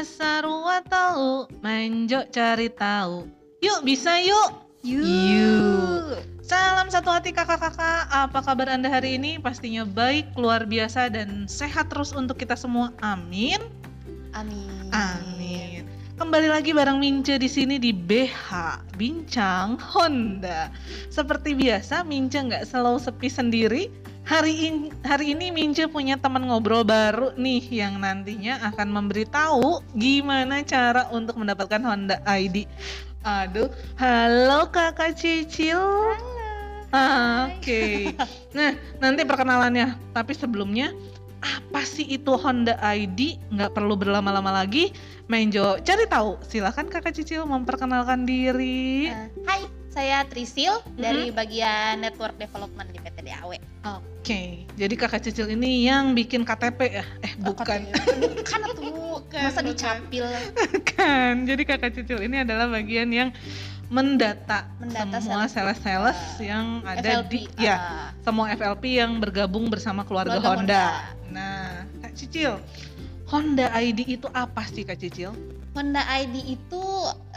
asaru tahu, menjo cari tahu. Yuk bisa yuk. Yuk. Yuk. Salam satu hati kakak-kakak. Apa kabar Anda hari ini? Pastinya baik, luar biasa dan sehat terus untuk kita semua. Amin. Amin. Amin. Kembali lagi bareng Mince di sini di BH Bincang Honda. Seperti biasa, Mince nggak selalu sepi sendiri. Hari ini, hari ini Mince punya teman ngobrol baru nih yang nantinya akan memberitahu gimana cara untuk mendapatkan Honda ID. Aduh, halo kakak Cicil. Ah, Oke. Nah, nanti perkenalannya. Tapi sebelumnya, apa sih itu Honda ID? Nggak perlu berlama-lama lagi. Menjo, cari tahu. Silakan kakak Cicil memperkenalkan diri. Eh, hai, saya Trisil dari bagian Network Development di PT DAW. Oke, jadi kakak Cicil ini yang bikin KTP ya? Eh, bukan. Bukan tuh. Masa bukan. dicapil. Bukan. Jadi kakak Cicil ini adalah bagian yang mendata, Mendata semua sales- sales-sales uh, yang ada FLP. di ya ah, semua FLP yang bergabung bersama keluarga, Keluarga Honda. Honda. Nah, Kak Cicil, Honda ID itu apa sih Kak Cicil? Honda ID itu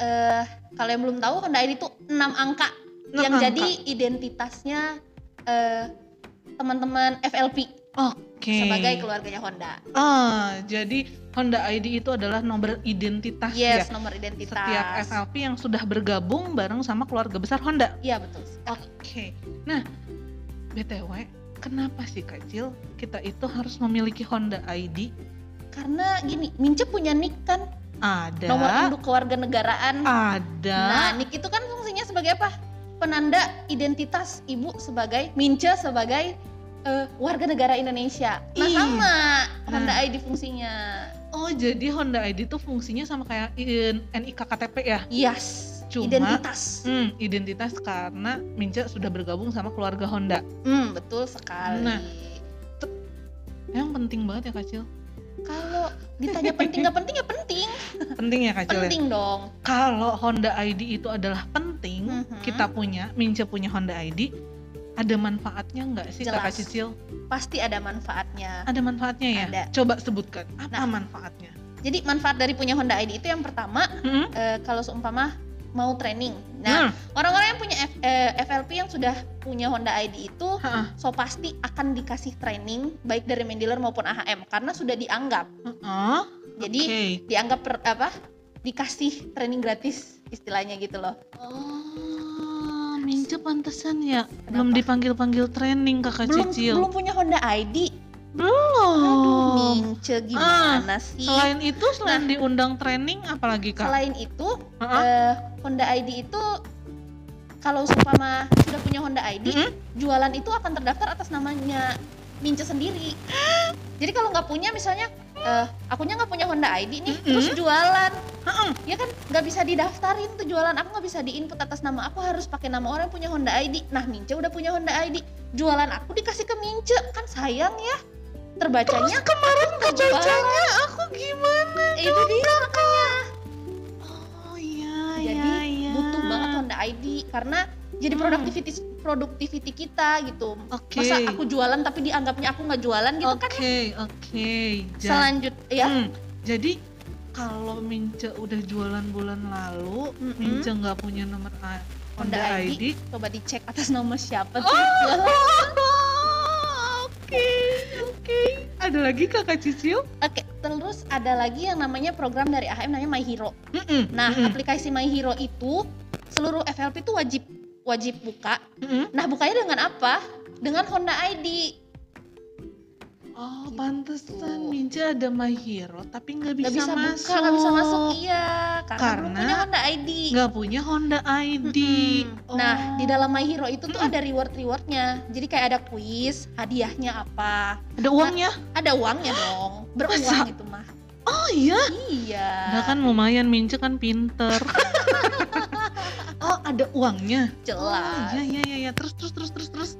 eh kalau yang belum tahu Honda ID itu 6 angka Enam yang angka. jadi identitasnya eh teman-teman FLP Oke. sebagai keluarganya Honda. Ah, jadi Honda ID itu adalah nomor identitas ya. Yes, nomor identitas. Setiap FLP yang sudah bergabung bareng sama keluarga besar Honda. Iya betul. Oke. Nah, BTW, kenapa sih Kak Cil kita itu harus memiliki Honda ID? Karena gini, Mince punya nick kan Ada. nomor induk kewarganegaraan. Ada. Nah, nick itu kan fungsinya sebagai apa? Penanda identitas ibu sebagai Mince sebagai eh, warga negara Indonesia. Nah, Ih. sama Nah. Honda ID fungsinya. Oh, jadi Honda ID itu fungsinya sama kayak in- NIK KTP ya? Yes. Cuma- identitas. Hmm, identitas karena Minca sudah bergabung sama keluarga Honda. Hmm, betul sekali. Nah. Yang penting banget ya Kak Cil. Kalau ditanya penting nggak penting ya penting. Penting ya Kak Cil ya? penting dong. Kalau Honda ID itu adalah penting, Mhm. kita punya, Minca punya Honda ID, ada manfaatnya nggak sih Kakak Jelas. Cicil? Pasti ada manfaatnya. Ada manfaatnya ya? Ada. Coba sebutkan, apa Nah. manfaatnya? Jadi manfaat dari punya Honda ID itu yang pertama Hmm? eh, kalau seumpama mau training. Nah, Hmm. orang-orang yang punya F- eh, FLP yang sudah punya Honda ID itu Ha-ha. so pasti akan dikasih training baik dari main dealer maupun AHM karena sudah dianggap. Ha-ha. Jadi Oke. dianggap per, apa? Dikasih training gratis istilahnya gitu loh. Oh, Minca pantesan ya belum Kenapa? dipanggil-panggil training kakak belum Cicil. belum punya Honda ID. Belum. Aduh, mince gimana sih? Oh. Selain itu, selain Nah. diundang training, apalagi kak? Selain itu, Ha-ha. eh, Honda ID itu kalau seumpama sudah punya Honda ID, Mm-mm. jualan itu akan terdaftar atas namanya Mince sendiri. Jadi kalau nggak punya misalnya, eh, akunya nggak punya Honda ID nih, Mm-mm. terus jualan, Ha-ha. ya kan nggak bisa didaftarin tuh jualan. Aku nggak bisa diinput atas nama aku, harus pakai nama orang yang punya Honda ID. Nah Mince udah punya Honda ID, jualan aku dikasih ke Mince, kan sayang ya. Terbacanya Terus kemarin kebacanya aku gimana? itu dia makanya. Oh iya, jadi iya, iya. butuh banget Honda ID karena jadi Hmm. productivity kita gitu. Oke. Masa aku jualan tapi dianggapnya aku nggak jualan gitu kan? Oke, oke. Selanjut ya. Hmm, Jadi kalau Mince udah jualan bulan lalu, Mm-mm. Mince nggak punya nomor A- Honda, Honda ID. Coba dicek atas nama siapa Oh, tuh jualan. Oke, oke. Ada lagi kakak Cicil? Oke, terus ada lagi yang namanya program dari AHM namanya My Hero. Mm-mm, Nah, mm-mm, aplikasi My Hero itu seluruh FLP itu wajib wajib buka. mm-mm. Nah, bukanya dengan apa? Dengan Honda ID. Oh, Gitu. pantesan Mince ada My Hero tapi nggak bisa, bisa, masuk. buka, nggak bisa masuk iya, karena, belum Karena punya Honda ID. Nggak punya Honda ID. Nah, Oh. di dalam My Hero itu tuh Mm-mm. ada reward-rewardnya. Jadi kayak ada kuis, hadiahnya apa? ada uangnya? Ada uangnya dong. Beruang Masa? itu mah. Oh iya. Iya. Nah kan lumayan Mince kan pinter. oh ada uangnya. Jelas. Oh, iya iya iya iya. Terus terus terus terus terus.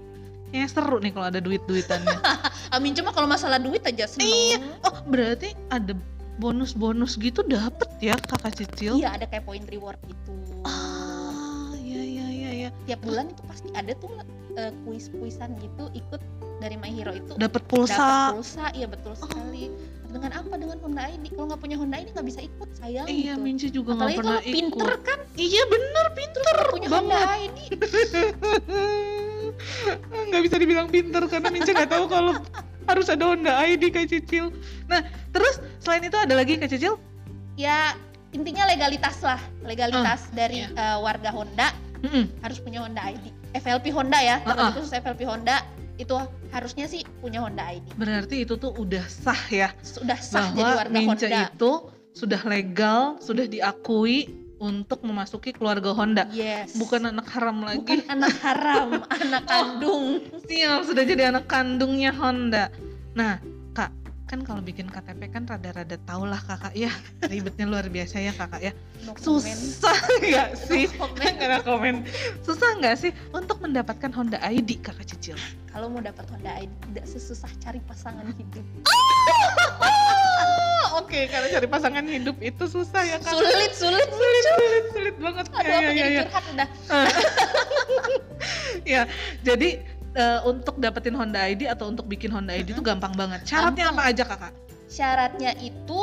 Kayaknya seru nih kalau ada duit-duitannya. Amin cuma kalau masalah duit aja seneng. Iya. oh berarti ada bonus-bonus gitu dapet ya kakak Cicil? Iya, ada kayak point reward gitu. Ah iya iya iya iya. Tiap bulan itu pasti ada tuh eh, kuis-kuisan gitu ikut dari My Hero itu. Dapat Dapat pulsa. pulsa, iya betul sekali. dengan apa dengan Honda ID kalau nggak punya Honda ID nggak bisa ikut sayang Iya, gitu. Mince juga nggak pernah kalau pinter ikut. kan Iya bener pinter punya Honda banget. ID nggak bisa dibilang pinter karena Mince nggak tahu kalau harus ada Honda ID Kak Cicil. Nah, terus selain itu ada lagi Kak Cicil? ya intinya legalitas lah legalitas dari iya. eh, warga Honda Mm-mm. harus punya Honda ID FLP Honda ya terlebih ah. khusus FLP Honda itu harusnya sih punya Honda ID Berarti itu tuh udah sah ya sudah sah jadi bahwa warga Mince Honda itu sudah legal, sudah diakui untuk memasuki keluarga Honda. yes. Bukan anak haram lagi. bukan anak haram anak kandung. Sial, sudah jadi anak kandungnya Honda. Nah, Kak, kan kalau bikin KTP kan rada-rada tau lah kakak ya. Ribetnya luar biasa ya kakak ya. No susah nggak sih? No comment. ada komen. Susah nggak sih untuk mendapatkan Honda ID kakak cicil? Kalau mau dapat Honda ID tidak sesusah cari pasangan hidup oke karena cari pasangan hidup itu susah ya kak. Sulit sulit sulit sulit. sulit banget. Aduh ya, aku ya, jadi ya, curhat udah. Ya jadi eh, untuk dapetin Honda ID atau untuk bikin Honda ID itu gampang banget. Syaratnya Gampang. apa aja kakak? Syaratnya itu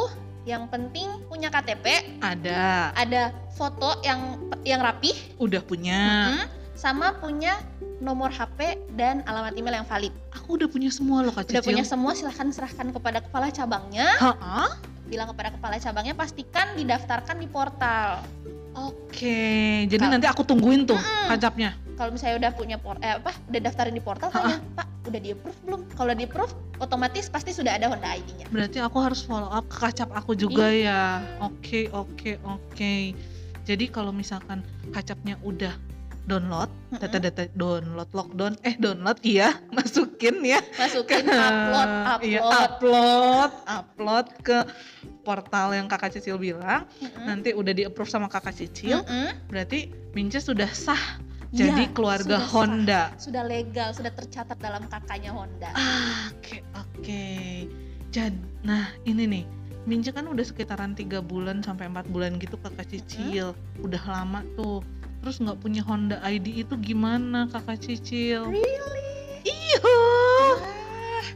yang penting punya KTP ada. Ada foto yang yang rapih. Udah punya. Mm, sama punya nomor HP dan alamat email yang valid. aku udah punya semua loh kak Udah cicil punya semua silahkan serahkan kepada kepala cabangnya. Ha-ha? Bilang kepada kepala cabangnya pastikan didaftarkan di portal. Oke, jadi Kak. nanti aku tungguin tuh Mm-mm. kacapnya. Kalau misalnya udah punya por eh, apa udah daftarin di portal tanya, "Pak, udah di approve belum?" Kalau di approve otomatis pasti sudah ada Honda ID-nya. Berarti aku harus follow up ke kacap aku juga ya. Oke, oke, oke. Jadi kalau misalkan kacapnya udah download, data-data download, lockdown, eh download iya, masukin ya. Masukin upload, Iya, upload. upload, upload ke portal yang kakak Cicil bilang. Mm-mm. Nanti udah di approve sama kakak Cicil, Mm-mm. berarti Mince sudah sah jadi Iya, keluarga sudah sah. Honda. Sudah legal, sudah tercatat dalam kakaknya Honda. Ah, Oke oke. Jadi, nah ini nih, Mince kan udah sekitaran tiga bulan sampai empat bulan gitu kakak Cicil, udah lama tuh. Terus nggak punya Honda ID itu gimana kakak Cicil? Really? Iya.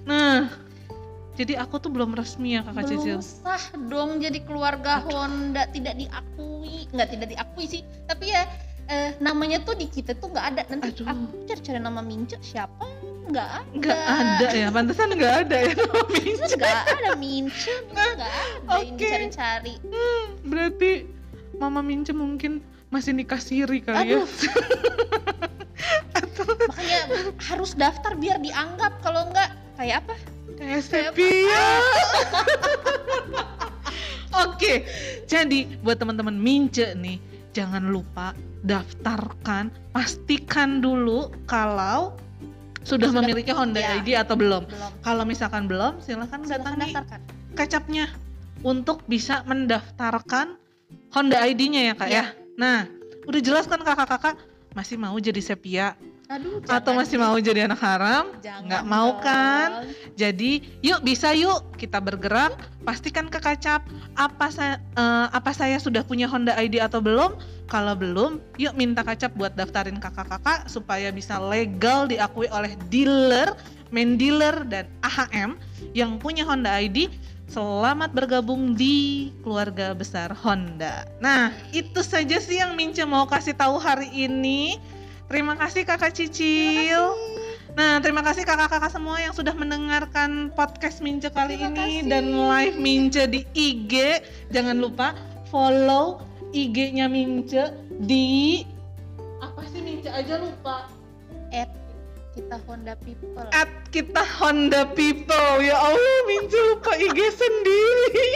Nah, jadi aku tuh belum resmi ya kakak Cicil. belum sah dong jadi keluarga Honda tidak diakui nggak tidak diakui sih tapi ya eh, namanya tuh di kita tuh nggak ada nanti Aduh. aku cari-cari nama Mince siapa nggak ada Nggak ada ya, pantesan nggak ada ya nama Mince. nggak ada Mince nggak ada ini Oke. cari-cari Berarti Mama Mince mungkin masih nikah siri kali ya? aduh makanya harus daftar biar dianggap kalau nggak kayak apa Kayak Sepia. Oke, jadi buat teman-teman Mince nih, jangan lupa daftarkan, pastikan dulu kalau sudah, Sudah, memiliki Honda ya. ID atau belum. belum Kalau misalkan belum, silahkan silahkan datangi daftarkan kacapnya untuk bisa mendaftarkan Honda ID-nya ya kak ya. Iya. Nah, udah jelas kan kakak-kakak masih mau jadi sepia aduh atau masih mau jadi anak haram? Nggak mau kan? dong. Jadi yuk bisa yuk kita bergerak pastikan ke kacap apa saya eh, apa saya sudah punya Honda ID atau belum kalau belum yuk minta kacap buat daftarin kakak-kakak supaya bisa legal diakui oleh dealer main dealer dan AHM yang punya Honda ID Selamat bergabung di keluarga besar Honda. Nah, itu saja sih yang Mince mau kasih tahu hari ini. Terima kasih Kakak Cicil. Nah, terima kasih kakak-kakak semua yang sudah mendengarkan podcast Mince kali Terima ini kasih. dan live Mince di IG. Jangan lupa follow IG-nya Mince di apa sih Mince aja lupa. at kita Honda People At kita Honda People. Ya Allah, Mince lupa IG sendiri.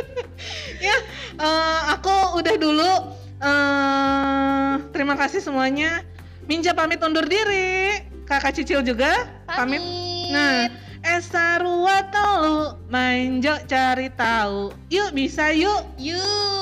ya, eh, aku udah dulu. eh terima kasih semuanya. Mince pamit undur diri. Kakak Cicil juga pamit. Nah, Esa rua telu main jo cari tahu. Yuk bisa yuk. yuk